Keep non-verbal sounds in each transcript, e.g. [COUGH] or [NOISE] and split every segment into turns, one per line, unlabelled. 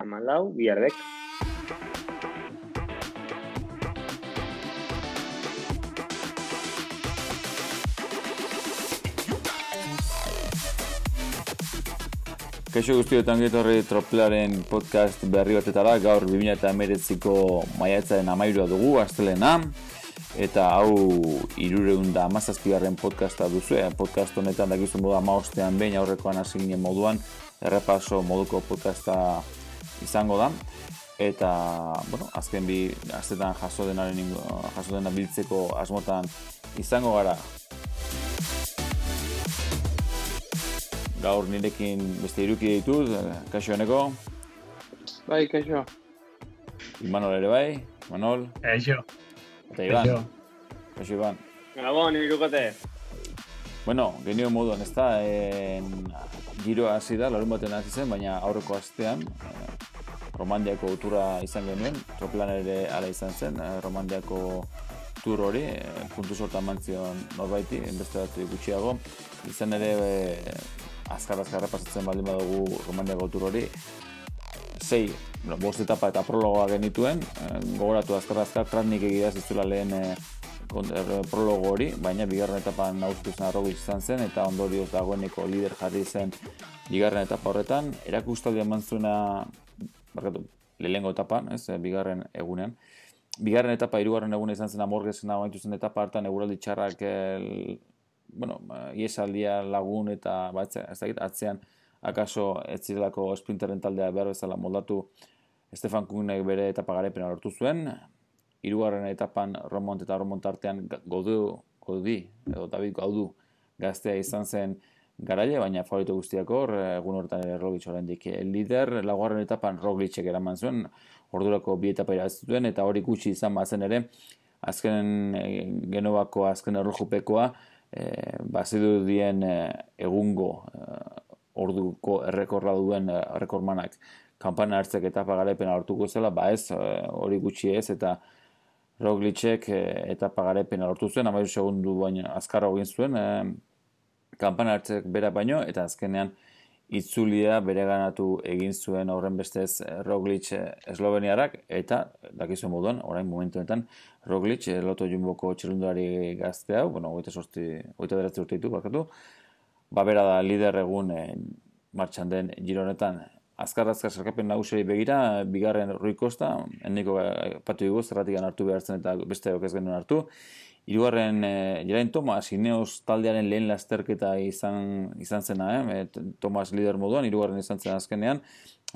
amalau, biardek.
Kaixo guztiotan getorri troplaren podcast berri batetara, gaur 2008ko maiatzaren amairua dugu, astelena, eta hau irureun da amazazpigarren podcasta duzu, e, podcast honetan dakizu modu amaostean behin aurrekoan hasi moduan, errepaso moduko podcasta izango da, eta, bueno, azken bi, aztetan jaso denaren, jaso dena biltzeko asmotan izango gara, gaur nirekin beste iruki ditut, eh, kaixo honeko.
Bai, kaixo.
Imanol ere bai, Manol.
Kaixo.
Eta Iban. Kaixo. Iban.
Gabon, irukote.
Bueno, genio moduan, ez da, en, giro hasi da, larun baten hasi zen, baina aurreko astean, eh, Romandiako turra izan genuen, troplan ere ala izan zen, eh, Romandiako tur hori, eh, puntu sortan mantzion norbaiti, beste bat gutxiago, izan ere azkar azkar pasatzen baldin badugu Romania Gotur hori sei, bueno, bost etapa eta prologoa genituen gogoratu azkar azkar tranik egia zitzula lehen eh, eh, prologo hori, baina bigarren etapan nauztu zen arrogu izan zen eta ondorioz dagoeneko lider jarri zen bigarren etapa horretan, erakustaldi eman zuena barkatu, lehengo etapan, ez, bigarren egunean. Bigarren etapa, irugarren egunean izan zen amorgezen hau zen etapa hartan eguraldi txarrak bueno, ba, iesaldia lagun eta batze, ez dakit, atzean akaso ez zirelako sprinteren taldea behar bezala moldatu Estefan Kunek bere etapa garepena lortu zuen, hirugarren etapan Romont eta Romont artean godu, godi, edo David Gaudu gaztea izan zen garaile, baina favorito guztiak hor, egun horretan ere Roglic oraindik lider, laugarren etapan Roglicek eraman zuen, ordurako bi etapa irazituen, eta hori gutxi izan bazen ere, azken eh, genovako azken errojupekoa, e, bazidu dien e, egungo e, orduko errekorra duen errekormanak. Kanpana hartzek eta pagarepen hartuko zela, ba ez, hori gutxi ez, eta Roglicek e, eta pagarepen hartu zuen, amairu segundu baina azkarra egin zuen, e, kanpana hartzek bera baino, eta azkenean itzulia bere ganatu egin zuen horren bestez Roglic esloveniarak, eta dakizu moduan, orain momentuetan, Roglic, eh, loto jumboko txerundari gazte hau, bueno, goita sorti, goita beratzi urte ditu, bakatu, ba, bera da lider egun eh, martxan den gironetan, azkar azkar sarkapen nagusei begira, bigarren Rui Costa, enniko patu dugu, zerratik hartu behartzen eta beste ez genuen hartu, Hirugarren eh, Jerain Tomas Ineos taldearen lehen lasterketa izan izan zena, eh? Tomas lider moduan hirugarren izan zen azkenean,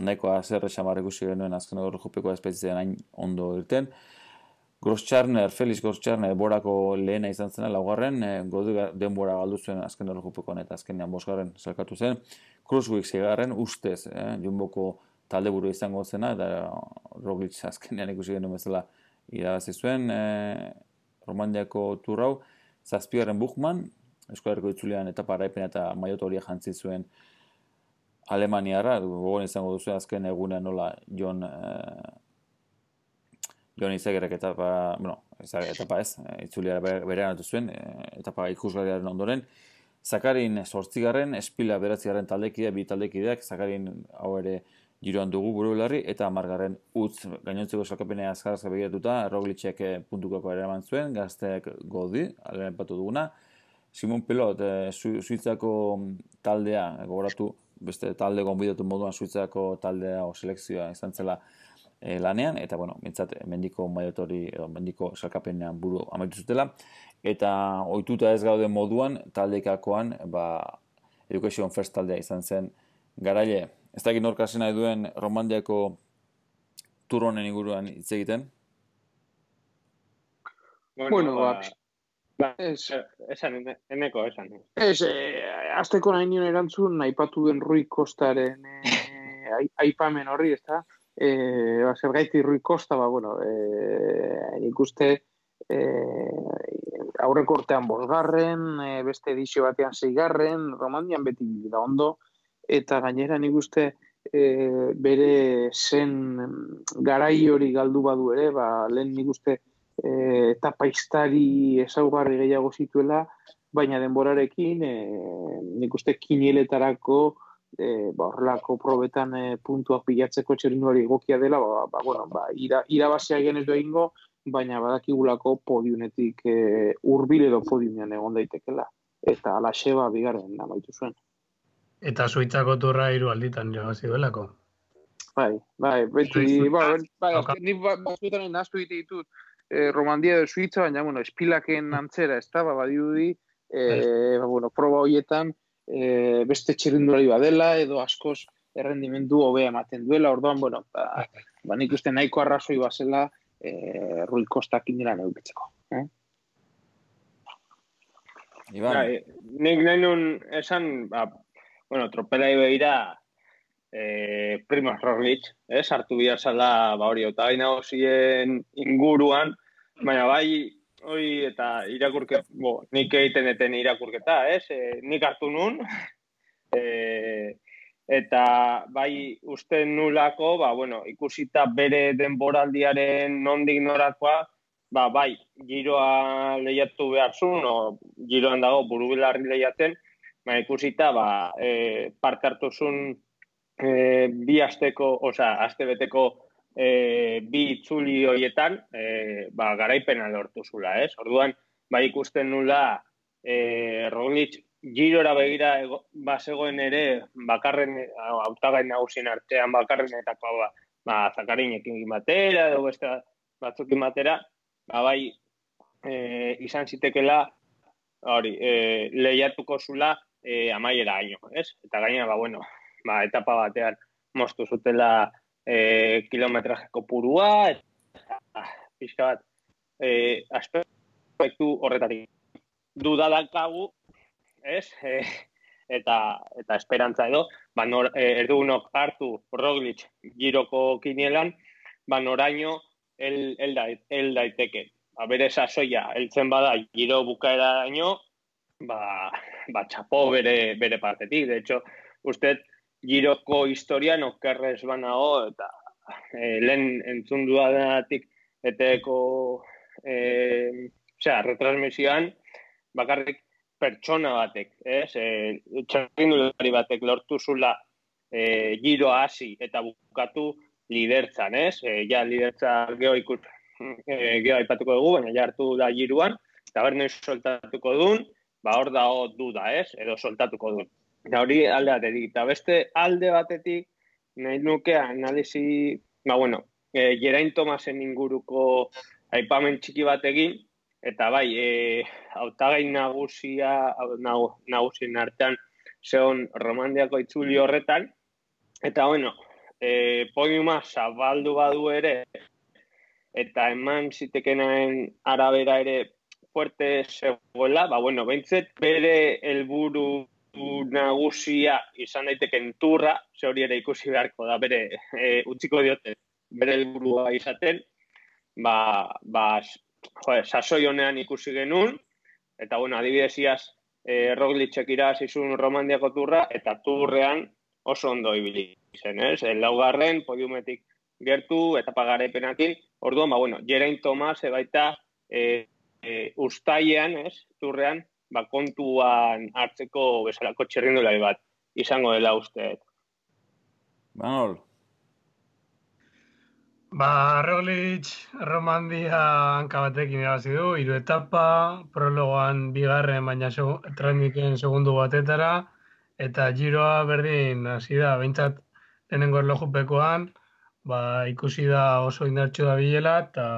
nahikoa zer xamar ikusi genuen azken hor jopeko espeziean hain ondo irten. Groscharner, Felix Groscharner, borako lehena izan zena, laugarren, e, godu denbora galdu zuen azken errojupeko eta azkenean bosgarren zelkatu zen. Kruzguik zegarren, ustez, eh, jumboko talde buru izango zena, eta Roglic azkenean ikusi genuen bezala irabazi zuen, e, Romandiako turrau, zazpigarren Buchmann, Eskolarko itzulean eta paraipen eta maiotoria jantzi zuen Alemaniara, gogoan izango duzu azken egunean nola John eh, Jon Izagerrek etapa, bueno, etapa ez, itzulia bere anatu zuen, e, etapa ikusgarriaren ondoren. Zakarin sortzigarren, espila beratzigarren taldekidea, bi taldekideak, Zakarin hau ere giroan dugu buru eta amargarren utz gainontzeko salkapenea azkarazka begiratuta, Roglicek eh, puntukako ere eman zuen, gazteak godi, alen patu duguna. Simon Pelot, e, Suitzako taldea, gogoratu, beste talde gonbidatu moduan Suitzako taldea o selekzioa izan zela e, lanean, eta, bueno, mintzat, mendiko maiotori, edo, mendiko salkapenean buru amaitu zutela, eta ohituta ez gaude moduan, taldekakoan, ba, Education First taldea izan zen, garaile, ez da egin orkasen nahi duen Romandiako turronen inguruan hitz egiten?
Bueno, ba,
ba, es, esan, eneko, esan.
Ez, eh, azteko nahi nion erantzun, nahi patu den Rui Kostaren eh, aipamen horri, ez da? e, ba, zer gaiti Rui Costa, ba, bueno, e, nik uste e, aurreko urtean bosgarren, e, beste edizio batean zeigarren, romandian beti da ondo, eta gainera nik uste e, bere zen garai hori galdu badu ere, ba, lehen nik uste e, eta paistari ezaugarri gehiago zituela, baina denborarekin e, nik uste kinieletarako e, ba, horrelako probetan e, puntuak pilatzeko txerinduari egokia dela, ba, ba, bueno, ba, ira, irabazia genez egingo, baina badakigulako podiunetik e, urbil edo podiunean egon daitekela. Eta ala xeba bigarren amaitu zuen.
Eta suitzako turra hiru alditan jogazi duelako.
Bai, bai, beti,
Suiza-
bai, bai, ni ba- batzuetan nahaztu egite ditut eh, Romandia edo Suiza, baina, bueno, espilaken antzera, ez da, ba, badirudi, eh, ba, bueno, proba horietan, eh, beste txirrindulari badela, edo askoz errendimendu hobea ematen duela, orduan, bueno, ba, ba nik uste nahiko arrazoi bazela, eh, Rui Kostak indela neukitzeko. Eh?
Iban,
Bai, nik nahi nun esan, ba, bueno, tropelai behira, eh, Primoz Roglic, ez, hartu bihar zala, ba hori, eta hosien inguruan, baina bai, hori, eta irakurket, bo, nik egiten eten irakurketa, ez, e, nik hartu nun, [LAUGHS] e, eta bai uste nulako, ba, bueno, ikusita bere denboraldiaren nondik norakoa, ba, bai, giroa lehiatu behar zuen, o giroan dago burubilarri lehiaten, ba, ikusita, ba, e, parte hartu zuen e, bi asteko, osea, aste beteko e, bi itzuli horietan, e, ba, garaipena lortu zula, ez? Orduan, ba, ikusten nula, e, Roglic girora begira ego, bazegoen ere, bakarren, hautagai nagusien artean, bakarrenetako, ba, ba, zakarinekin batera, edo beste batzukin batera, ba, bai, e, izan zitekela, hori, e, lehiatuko zula e, amaiera haino, ez? Eta gaina, ba, bueno, ba, etapa batean moztu zutela e, kilometrajeko purua, eta pixka bat, e, aspektu horretatik dudadakagu, ez? E, eta, eta esperantza edo, ba, nor, e, erdunok hartu Roglic giroko kinielan, ba, noraino el, el, da, el daiteke. Ba, bere sasoia, heltzen bada giro bukaeraino, ba, ba txapo bere, bere partetik. De hecho, usted giroko historian okerrez banago, eta e, lehen entzun duadatik eteko e, osea, retransmisioan, bakarrik pertsona batek, ez? E, txarrindulari batek lortu zula e, giro hasi eta bukatu lidertzan, ez? E, ja lidertza geho ikus, e, geho aipatuko dugu, baina ja hartu da giruan, eta ber soltatuko duen, ba hor dago duda, ez? Edo soltatuko duen. Eta hori alde batetik. Eta beste alde batetik, nahi nuke analizi, ba bueno, e, Geraint Tomasen inguruko aipamen txiki bat egin, eta bai, e, hautagai nagusia, nagu, nagusien artean, zeon romandiako itzuli horretan, eta bueno, e, podiuma zabaldu badu ere, eta eman zitekenaen arabera ere fuerte zegoela, ba bueno, behintzet bere helburu nagusia izan daiteken turra, ze hori ere ikusi beharko da bere e, utziko diote bere helburua izaten, ba, ba jo, sasoi honean ikusi genuen, eta bueno, adibidez iaz, e, Roglicek irazizun romandiako turra, eta turrean oso ondo ibili zen, ez? El laugarren, podiumetik gertu, eta pagaraipenakin, orduan, ba, bueno, Geraint Tomas, ebaita, e, e, ustaian, ez, turrean, ba, kontuan hartzeko bezalako txerrindulari bat izango dela uste.
Manol,
Ba, Roglic, Romandia hanka batekin irabazi du, hiru etapa, prologoan bigarren, baina segu, trendiken segundu batetara, eta giroa berdin hasi da, behintzat lehenengo erlojupekoan, ba, ikusi da oso indartxu da bilela, eta,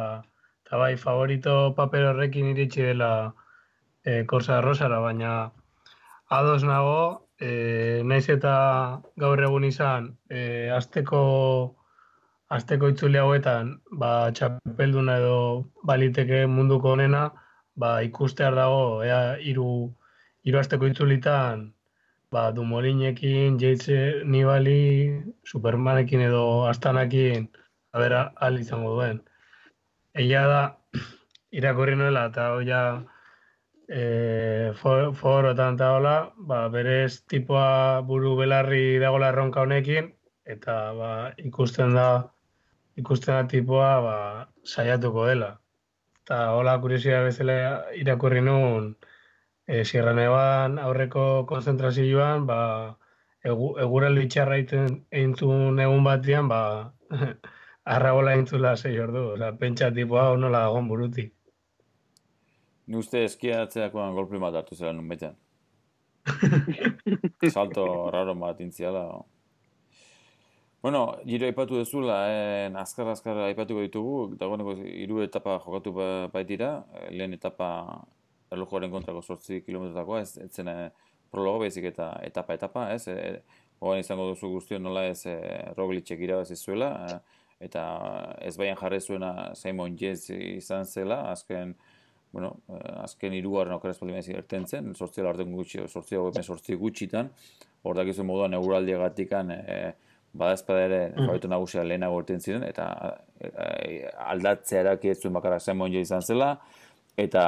eta bai, favorito paper horrekin iritsi dela e, Korsa Rosara, baina ados nago, e, naiz eta gaur egun izan, e, azteko Azteko itzuli hauetan, ba, txapelduna edo baliteke munduko honena, ba, ikustear dago, ea, hiru hiru azteko itzulitan, ba, Dumolinekin, Jeitze, Nibali, Supermanekin edo Astanakin, abera, al izango duen. Egia da, irakurri nuela, eta ja, e, for, forotan eta hola, ba, berez tipoa buru belarri dagoela erronka honekin, eta ba, ikusten da ikusten da tipoa ba, saiatuko dela. Eta hola kuriosia bezala irakurri nuen e, Sierra Nevadan aurreko konzentrazioan ba, egu, eguraldi txarra eintzun egun batean, ba, [LAUGHS] arrabola eintzula sei ordu. Osa, pentsa tipo hau nola dagoen buruti.
Ni uste eskiatzeakoan golpe bat hartu zela nun betean. [LAUGHS] Salto raro bat intziala. Bueno, giro aipatu dezula, eh, azkar azkar aipatuko ditugu, dagoeneko hiru etapa jokatu ba- baitira, eh, lehen etapa erlojuaren kontrako 8 kilometrotakoa, ez, ez zen eh, prologo baizik eta etapa etapa, ez? E, izango duzu guztion nola ez e, Roglicek irabazi zuela, eh, eta ez baian jarri zuena Simon Yates izan zela, azken bueno, eh, azken hirugarren okeraz baldin ez irten zen, sortzi orden gutxi, sortzi hau sortzi gutxitan, hor dakizu moduan euraldiagatikan e, badazpada ere favoritu nagusia lehenago irten ziren, eta e, aldatzea eraki ez zuen bakarra Simon Yates izan zela, eta,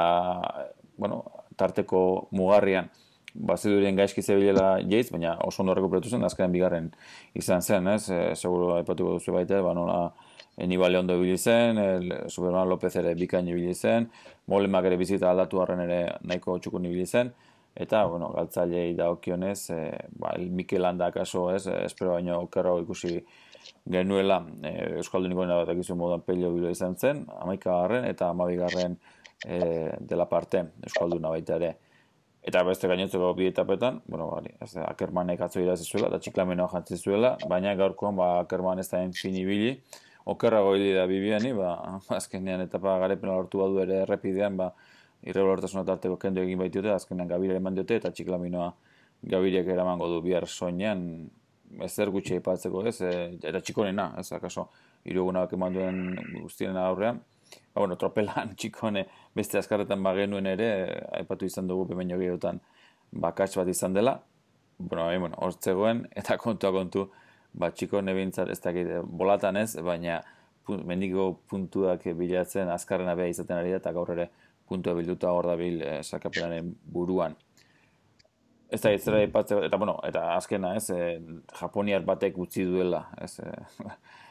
bueno, tarteko mugarrian, baziduren gaizki zebilela Yates, baina oso ondo rekuperatu zen, azkenen bigarren izan zen, ez? E, seguro aipatuko duzu baita, ba nola e, Nibali ondo ibili zen, el, Superman Lopez ere bikain ibili zen, Molemak ere bizita aldatu harren ere nahiko txukun ibili zen, eta, bueno, galtzailei dagokionez, e, ba, el Mikel Landa kaso, ez? E, espero baino okerrago ikusi genuela e, Euskalduniko bat egizu moduan pelio bilo izan zen, amaika garren eta amabigarren e, dela parte Euskalduna baita ere. Eta beste gainotzeko bi etapetan, bueno, bari, ez da, Akermanek atzo irazi zuela, eta txiklamenoa jantzi zuela, baina gaurkoan, ba, Akerman ez da fin ibili, okerrago hili da bibiani, ba, [LAUGHS] azkenean etapa garepena lortu badu ere errepidean, ba, irregulartasuna tarteko kendu egin baitute, azkenean gabire eman diote, eta txiklaminoa gabiriak eramango du bihar soinean, ez zer gutxi aipatzeko ez, e, eta txikonena, ez, akaso, irugunak eman duen guztienen aurrean, ba, bueno, tropelan [LAUGHS] txikone beste azkarretan bagenuen ere, aipatu izan dugu bemeño gehiotan bakats bat izan dela, bueno, bai, bueno, zegoen, [LAUGHS] eta kontua kontu, ba, txikone bintzat ez dakit, bolatan ez, baina pu- mendiko puntuak bilatzen azkarrena beha izaten ari da, eta gaur ere puntua bilduta hor da bil eh, sakapenaren buruan. Ez da, ez aipatzeko, eta bueno, eta azkena, ez, eh, Japoniar batek utzi duela, ez, eh, [LAUGHS]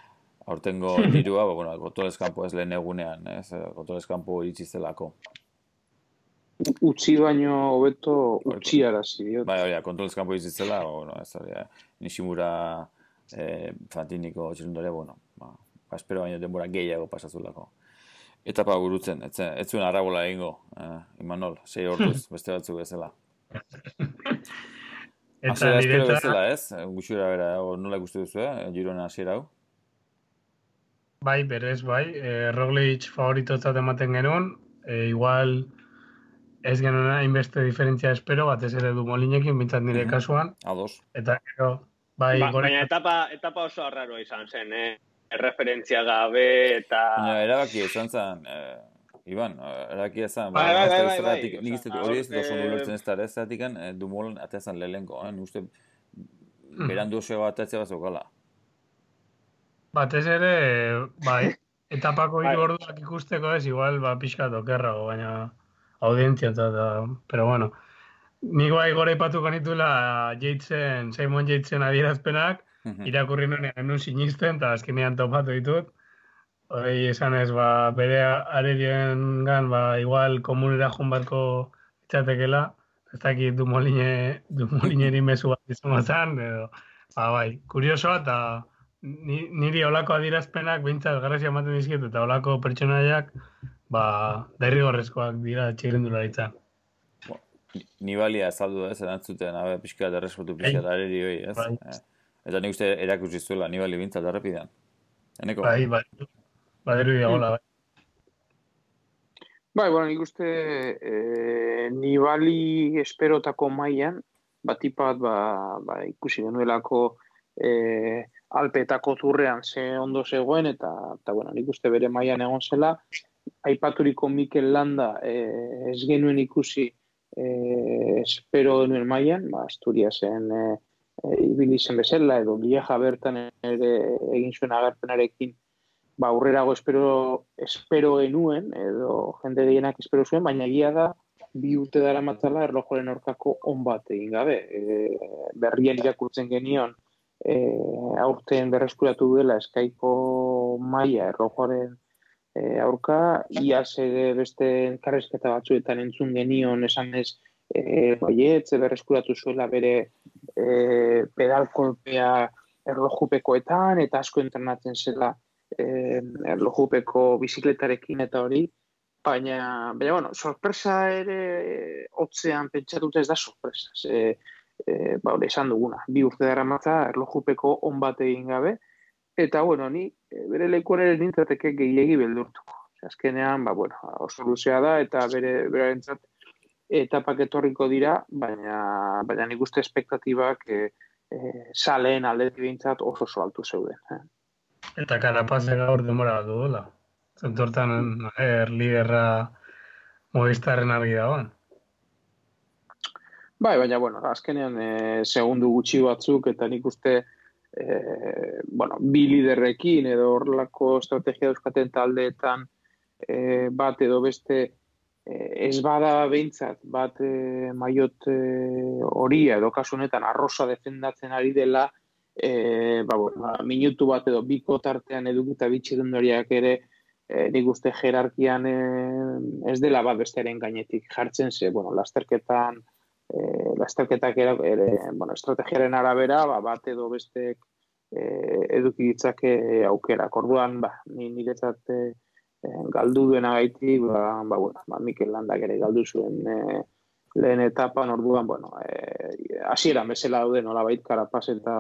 aurtengo [LAUGHS] dirua, ba, bueno, Gotoles kanpo ez lehen egunean, ez, eh, Gotoles kanpo iritsi zelako.
Utzi baino hobeto utziarazi diot.
Bai, hori, kontrolez kanpo iritsi zela, ba, bueno, ez hori, eh, Nishimura eh, Fantiniko txirundare, bueno, ba, ba, espero baino denbora gehiago pasatzulako. Etapa burutzen, ez, zen- ez zuen arrabola egingo, eh, Imanol, sei orduz, [LAUGHS] beste batzuk bezala.
Eta
Hasiera espero bezala, ez? Gutxura bera, o, nola ikustu duzu, eh? Girona hasiera hau?
Bai, berez, bai, e, Roglic favoritotzat ematen genuen, e, igual ez genuen hainbeste diferentzia espero, batez ere du molinekin, bintzat nire
Mhm.
kasuan,
Ados.
eta gero, bai,
Ba,
gore,
baina etapa, etapa oso arraroa izan zen, eh? Erreferentzia gabe eta...
Baina erabaki izan zen, eh, Iban, eh, erabaki izan,
Bai, bai,
ez
bai, bai,
zergatik-
bai,
nik dut, hori ez dut oso
gaur,
ondo ulertzen
eh,
ez da, ez zergatik, eh, Dumoulin atea zen lehenko, eh? Nik uste
Hmm.
berandu oso bat zokala.
Batez ere, bai, [LAUGHS] etapako
Bai.
hiru orduak ikusteko ez, igual, ba, pixka okerrago, baina audientzia eta, pero bueno, nik bai gore ipatuko nituela Yatesen, Simon Yatesen adierazpenak, irakurri nuen enun sinisten, eta azkenean topatu ditut. Hori esan ez, ba, bere aredioen gan, ba, igual komunera joan barko itzatekela, ez dakit du moline, du molineri mesu bat zen, edo, ba, bai, kuriosoa, eta ni, niri olako adierazpenak behintzat garrazia ematen dizkiet, eta olako pertsonaiak, ba, derrigorrezkoak dira txirrendularitza.
Nibalia azaldu da, ez, erantzuten, abe, pixka da respetu pixka da hoi, ez?
Bai.
Eh, Eta nik uste erakutsi zuela, Nibali bintzat errepidean. Eneko?
Bai, bai, baderu diagola, bai.
Bai, bueno, nik uste e, Nibali esperotako mailan batipat ba, ba, ikusi genuelako e, alpetako turrean ze ondo zegoen eta, eta bueno, nik uste bere mailan egon zela aipaturiko Mikel Landa e, ez genuen ikusi e, espero genuen mailan, ba, Asturiasen e, e, ibili zen bezala edo Lieja bertan ere egin zuen agerpenarekin ba, aurrerago espero, espero genuen, edo jende gehienak espero zuen, baina egia da, bi urte dara matzala erlojoren aurkako on bat egin gabe. E, berrian irakurtzen genion, e, aurten berreskuratu duela eskaiko maila erlojoren e, aurka, iaz ere beste karrezketa batzuetan entzun genion esan ez, e, baietz, berreskuratu zuela bere e, pedal kolpea erlojupekoetan, eta asko entrenatzen zela e, erlojupeko bizikletarekin eta hori, baina, baina, bueno, sorpresa ere hotzean pentsatuta ez da sorpresa. E, e, ba, esan duguna, bi urte dara matza erlojupeko on bat egin gabe, eta, bueno, ni e, bere lekuan ere nintzateke gehiagi beldurtuko. Azkenean, ba, bueno, oso luzea da, eta bere, bere entzat, etapak etorriko dira, baina, baina nik uste espektatibak e, e, saleen aldetik bintzat oso oso altu zeuden. Eh?
Eta karapaz gaur demora du dola. Zentortan er liderra movistarren argi dagoen.
Bai, baina, bueno, azkenean e, segundu gutxi batzuk, eta nik uste, e, bueno, bi liderrekin edo horrelako estrategia euskaten taldeetan e, bat edo beste ez bada behintzat bat e, maiot hori edo kasu honetan arrosa defendatzen ari dela, e, ba, ba, minutu bat edo biko tartean edukita bitxirundoriak ere e, nik uste jerarkian e, ez dela bat bestearen gainetik jartzen ze, bueno, lasterketan e, lasterketak ere, ere bueno, estrategiaren arabera ba, bat edo bestek e, eduki ditzake aukera. Orduan, ba, ni niretzat e, galdu duena gaitik, ba, ba, bueno, ba, Mikel Landak ere galdu zuen e, lehen etapan, orduan, bueno, e, asieran bezala daude nola bait karapaz eta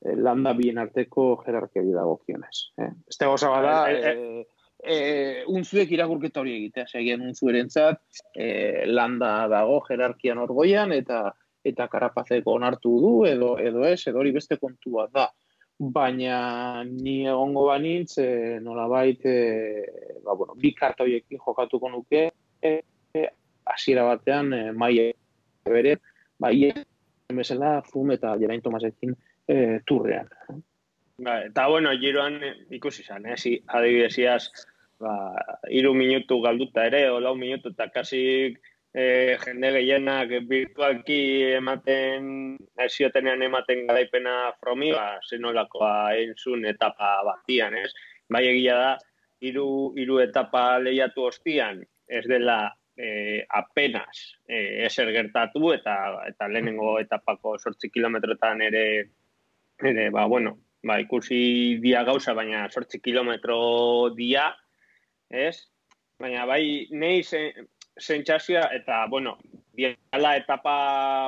Eh, landa bien arteko jerarkia dago kionez. Eh? Este goza bada, eh, eh, unzuek irakurketa hori egitea, segien unzueren zat, eh, landa dago jerarkian orgoian, eta eta karapazeko onartu du, edo, edo ez, edo hori beste kontu bat da. Baina ni egongo banintz, eh, nola bait, eh, ba, bueno, bi karta horiekin jokatuko nuke, eh, hasiera batean, eh, maia bere, bai, bezala, fum eta jerain Tomasekin, e, turrean.
Ba, eta bueno, giroan ikusi zan, eh? Si, adibidez, iaz, ba, iru minutu galduta ere, o lau minutu, eta kasi e, jende gehienak virtualki ematen, eziotenean ematen garaipena fromi, ba, zenolakoa entzun etapa batian, ez? Bai egia da, iru, iru etapa lehiatu ostian, ez dela eh, apenas eh, eser gertatu eta eta lehenengo etapako sortzi kilometrotan ere ere, ba, bueno, ba, ikusi dia gauza, baina sortzi kilometro dia, ez? Baina bai, nahi zentzazioa, eta, bueno, diala etapa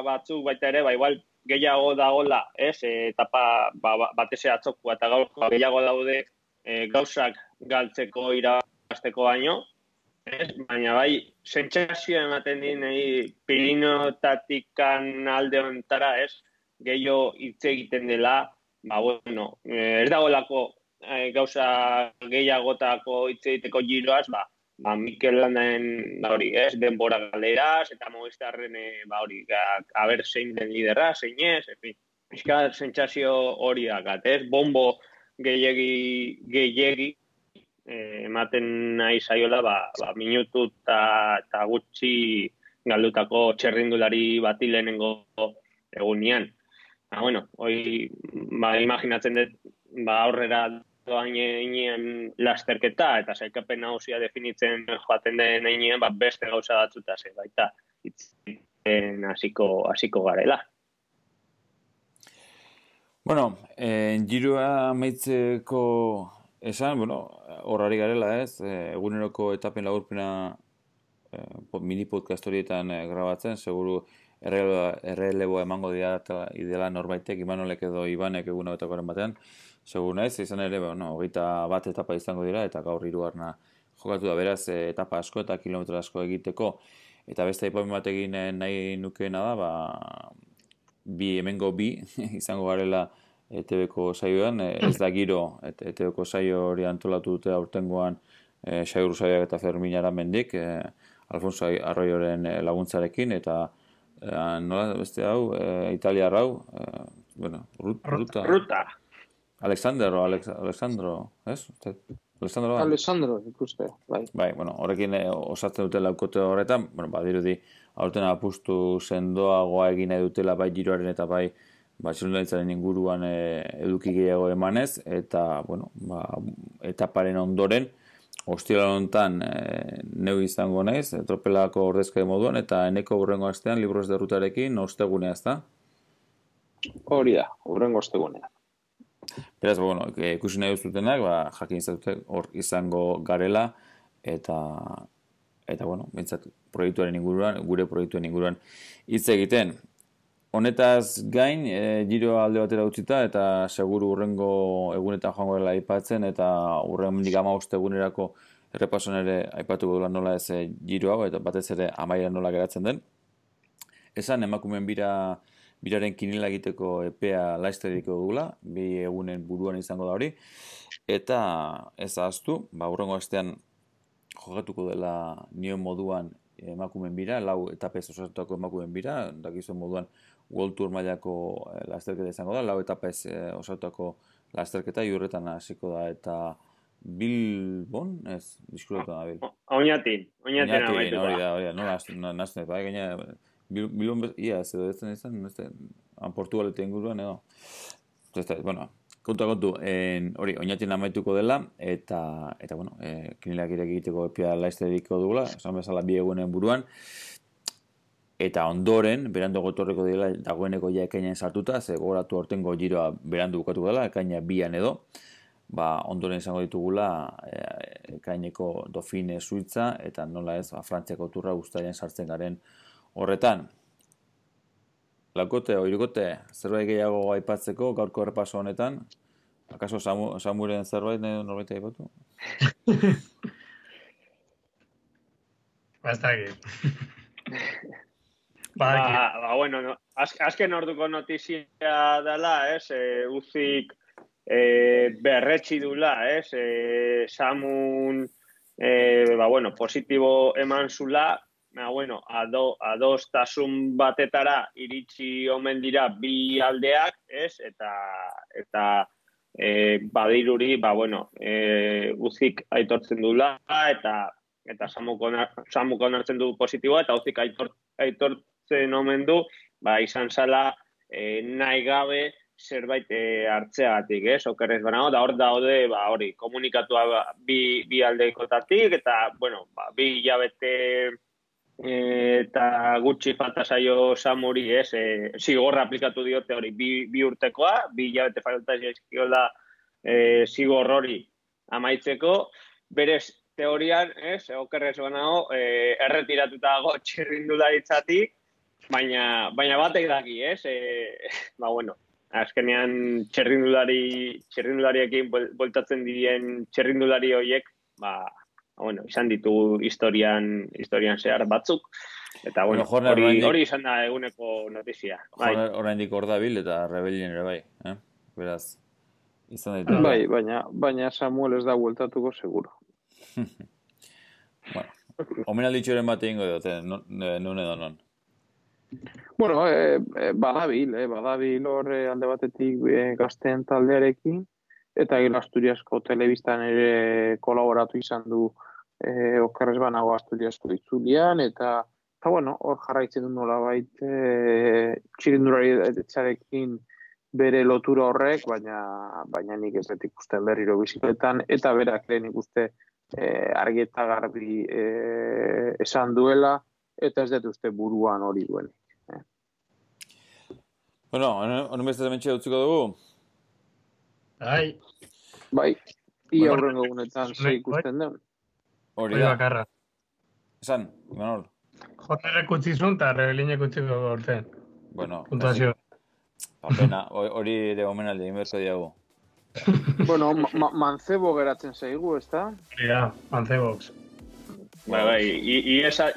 batzuk baita ere, ba, igual, gehiago dagola, ez? etapa ba, ba batese atzoku eta gaurko gehiago daude e, gauzak galtzeko irabazteko baino, ez? Baina bai, zentzazioa ematen din, nahi, pirinotatikan alde ontara, ez? gehiago hitz egiten dela, ba, bueno, eh, ez dagoelako e, gauza gehiagotako hitz egiteko giroaz, ba, ba, Mikel Landaen, ba, hori, ez, denbora galeraz, eta mogistarren, e, ba, hori, haber zein den liderra, zein ez, efi, izka sentsazio hori dakat, ez, bombo gehiagi, gehiagi, ematen nahi zaiola, ba, ba, minutu eta gutxi galdutako txerrindulari bati lehenengo egunean. Ah, bueno, hoy ba, imaginatzen dut ba, aurrera doain egin lasterketa eta saikapen nagusia definitzen joaten den egin ba, beste gauza batzuta ze baita itzen hasiko hasiko garela.
Bueno, en girua meitzeko esan, bueno, horrari garela ez, eh, eguneroko etapen lagurpena eh, mini podcast horietan eh, grabatzen, seguru erreleboa emango dira idela norbaitek, Imanolek edo Ibanek egun hau batean, segun ez, izan ere, bueno, hogeita bat etapa izango dira, eta gaur hirugarna jokatu da beraz, eh, etapa asko eta kilometro asko egiteko, eta beste ipamen bat egin nahi nukeena da, ba, bi, hemengo bi, [LAUGHS] izango garela ETB-ko saioan, eh, ez da giro, ETB-ko saio hori antolatu dute aurtengoan e, saio eta Ferminara mendik, e, Alfonso Arroioren laguntzarekin, eta eh, nola beste hau, eh, Italia rau, eh, bueno, ruta.
Ruta.
Alexandro, Alex, Alexandro, ez?
Alexandro, bai. Alexandro, ikuste, bai.
Bai, bueno, horrekin eh, osatzen dute laukote horretan, bueno, badirudi, aurten apustu sendoagoa egin nahi dutela bai giroaren eta bai Barcelonaitzaren inguruan e, eduki gehiago emanez, eta, bueno, ba, etaparen ondoren, Ostira honetan e, neu izango naiz, tropelako ordezka moduan, eta eneko burrengo astean libros de rutarekin ostegunea ez da?
Hori da, horrengo ostegunean.
Beraz, bueno, e, ikusi nahi duzutenak, ba, jakin izatute hor izango garela, eta, eta bueno, bintzat, proiektuaren inguruan, gure proiektuen inguruan hitz egiten. Honetaz gain, e, giro alde batera utzita, eta seguru urrengo egunetan joango dela aipatzen, eta urren mendik ama egunerako errepason ere aipatuko dula nola ez e, giro hau, eta batez ere amaira nola geratzen den. Esan, emakumen bira, biraren kinila egiteko epea laizteriko dugula, bi egunen buruan izango da hori, eta ez ahaztu, ba, urrengo estean jogatuko dela nio moduan emakumen bira, lau etapez osatuko emakumen bira, dakizuen moduan World Tour mailako eh, lasterketa izango da, lau etapez eh, osatuko lasterketa, jurretan hasiko da, eta Bilbon, ez, diskuratu da, Bil.
Oñatin, oñatin
amaitu da. Hori da, hori da, nola, nazten, bai, gaina, Bilbon, ia, ez edo, ez izan, ez da, Portugaletea inguruan, edo. Ez da, bueno, kontu kontu, en, hori, oinatzen amaituko dela, eta, eta bueno, e, kinilak egiteko epia laizteriko dugula, esan bezala bi egunen buruan, eta ondoren, berandu gotorreko dela, dagoeneko ja ekainen sartuta, ze gogoratu ortengo giroa berandu bukatu dela, ekaina bian edo, ba, ondoren izango ditugula e, ekaineko dofine suitza, eta nola ez, ba, frantziako turra guztaren sartzen garen horretan. Lakote, oirukote, zerbait gehiago aipatzeko gaurko errepaso honetan? Akaso Samu, Samuren zerbait norbait aipatu?
Bastaki.
ba, [LAUGHS] ba, bueno, no. Az, azken orduko notizia dela, ez, e, uzik e, berretxi dula, ez, e, Samun, e, ba, bueno, positibo eman zula, ba, bueno, ado, adostasun batetara iritsi omen dira bi aldeak, ez? Eta eta e, badiruri, ba, bueno, e, uzik aitortzen dula, eta eta samuko, samuko nartzen du positiboa, eta uzik aitor, aitortzen omen du, ba, izan zala e, nahi gabe zerbait e, hartzeagatik, ez? Okerrez banago, da hor daude, ba, hori, komunikatua ba, bi, bi aldeikotatik, eta, bueno, ba, bi jabete eta gutxi falta zaio samuri, ez, e, zigorra aplikatu diote hori bi, bi urtekoa, bi jabete falta zaizkiola e, zigor hori amaitzeko, berez teorian, ez, okerrez banago, e, erretiratuta dago txirrindularitzatik, baina, baina batek daki, ez, e, ba, bueno, azkenean txerrindulari, txerrindulariekin boltatzen dirien txerrindulari horiek, ba, bueno, izan ditu historian, historian zehar batzuk. Eta, bueno, hori, hori izan da eguneko notizia.
Bai. Horrein dik hor bil eta rebelien ere bai. Eh? Beraz, izan ditu.
Bai, baina, baina Samuel ez da hueltatuko seguro. [LAUGHS]
bueno, omen alditxoren bat egingo dut, eh? nun edo non.
Bueno, eh, eh, badabil, eh, badabil hor eh, alde batetik eh, gazten taldearekin, eta gero Asturiasko telebistan ere kolaboratu izan du e, okerrez banago Asturiasko itzulian, eta, eta bueno, hor jarraitzen du nola bait e, txirindurari etxarekin bere lotura horrek, baina, baina nik ez dut ikusten berriro bizikletan, eta berak lehen ikuste e, argi eta garbi e, esan duela, eta ez dut uste buruan hori duenik. Eh.
Bueno, honen beste dementxe utziko dugu,
Bai.
Bai. Ia bueno, horrengo gunetan ze bai. ikusten den.
Hori da. Bakarra. Esan, Manol.
Jornere kutsi zuen eta rebelinek kutsiko gorten.
Bueno.
Puntuazio.
Apena, hori de omenaldi, inbertso diago.
bueno, ma mancebo geratzen zaigu, ez da?
Ja, mancebox.
Bai, bai, iesa,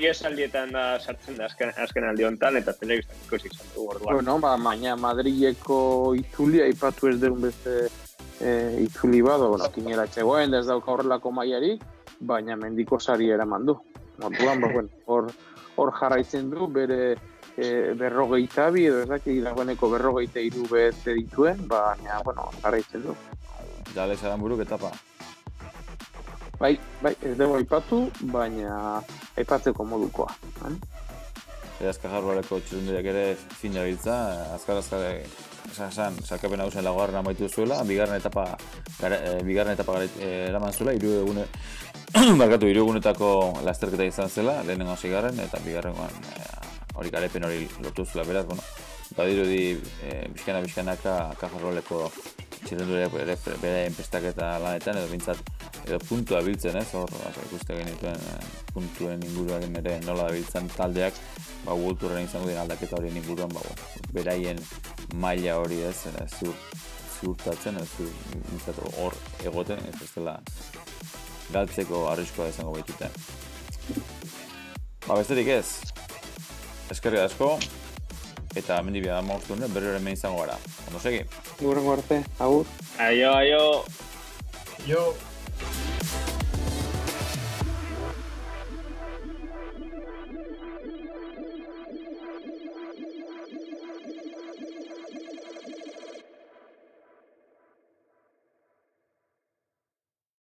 iesa aldietan da sartzen da azken, azken aldi honetan, eta telebistan ikusi izan du orduan.
Bueno, ba, maina Madrileko itzulia ipatu ez deun beste e, itzuli bado, bueno, kinera txegoen, ez dauka horrelako maiari, baina mendiko sari eraman du. Orduan, ba, bueno, hor, hor jarraitzen du, bere e, berrogeita bi, edo ez daki, dagoeneko berrogeita iru bete dituen, baina, bueno, jarraitzen du.
Dale, zaran buruk etapa.
Bai, bai, ez dugu aipatu, baina aipatzeko modukoa. Eh?
Eta azkar jarruareko txurunduriak ere fin biltza, azkar azkar esan esan, sarkapen hau lagoarren amaitu zuela, bigarren etapa, gara, e, bigarren etapa gara, e, eraman zuela, iru egune, [CLEARS THROAT] barkatu, iru egunetako lasterketa izan zela, lehenengo zigarren, eta bigarren e, hori garepen hori lotu zuela, beraz, bueno, badirudi e, bizkana bizkanaka kajarroleko txirrendure bere, bere enprestaketa lanetan, edo bintzat, edo puntua biltzen, ez, hor, ikuste genituen e, puntuen inguruan ere nola biltzen taldeak, ba, World izango dira aldaketa hori inguruan, ba, beraien maila hori ez, e, zur, ziurtatzen, ez, bintzat, hor egoten, ez ez dela galtzeko arriskoa izango baitute. Ba, besterik ez, eskerri asko, eta mendi bia moztu nuen, berri horren izango gara. Ondo segi?
Gurrengo arte, agur.
Aio, aio.
Jo,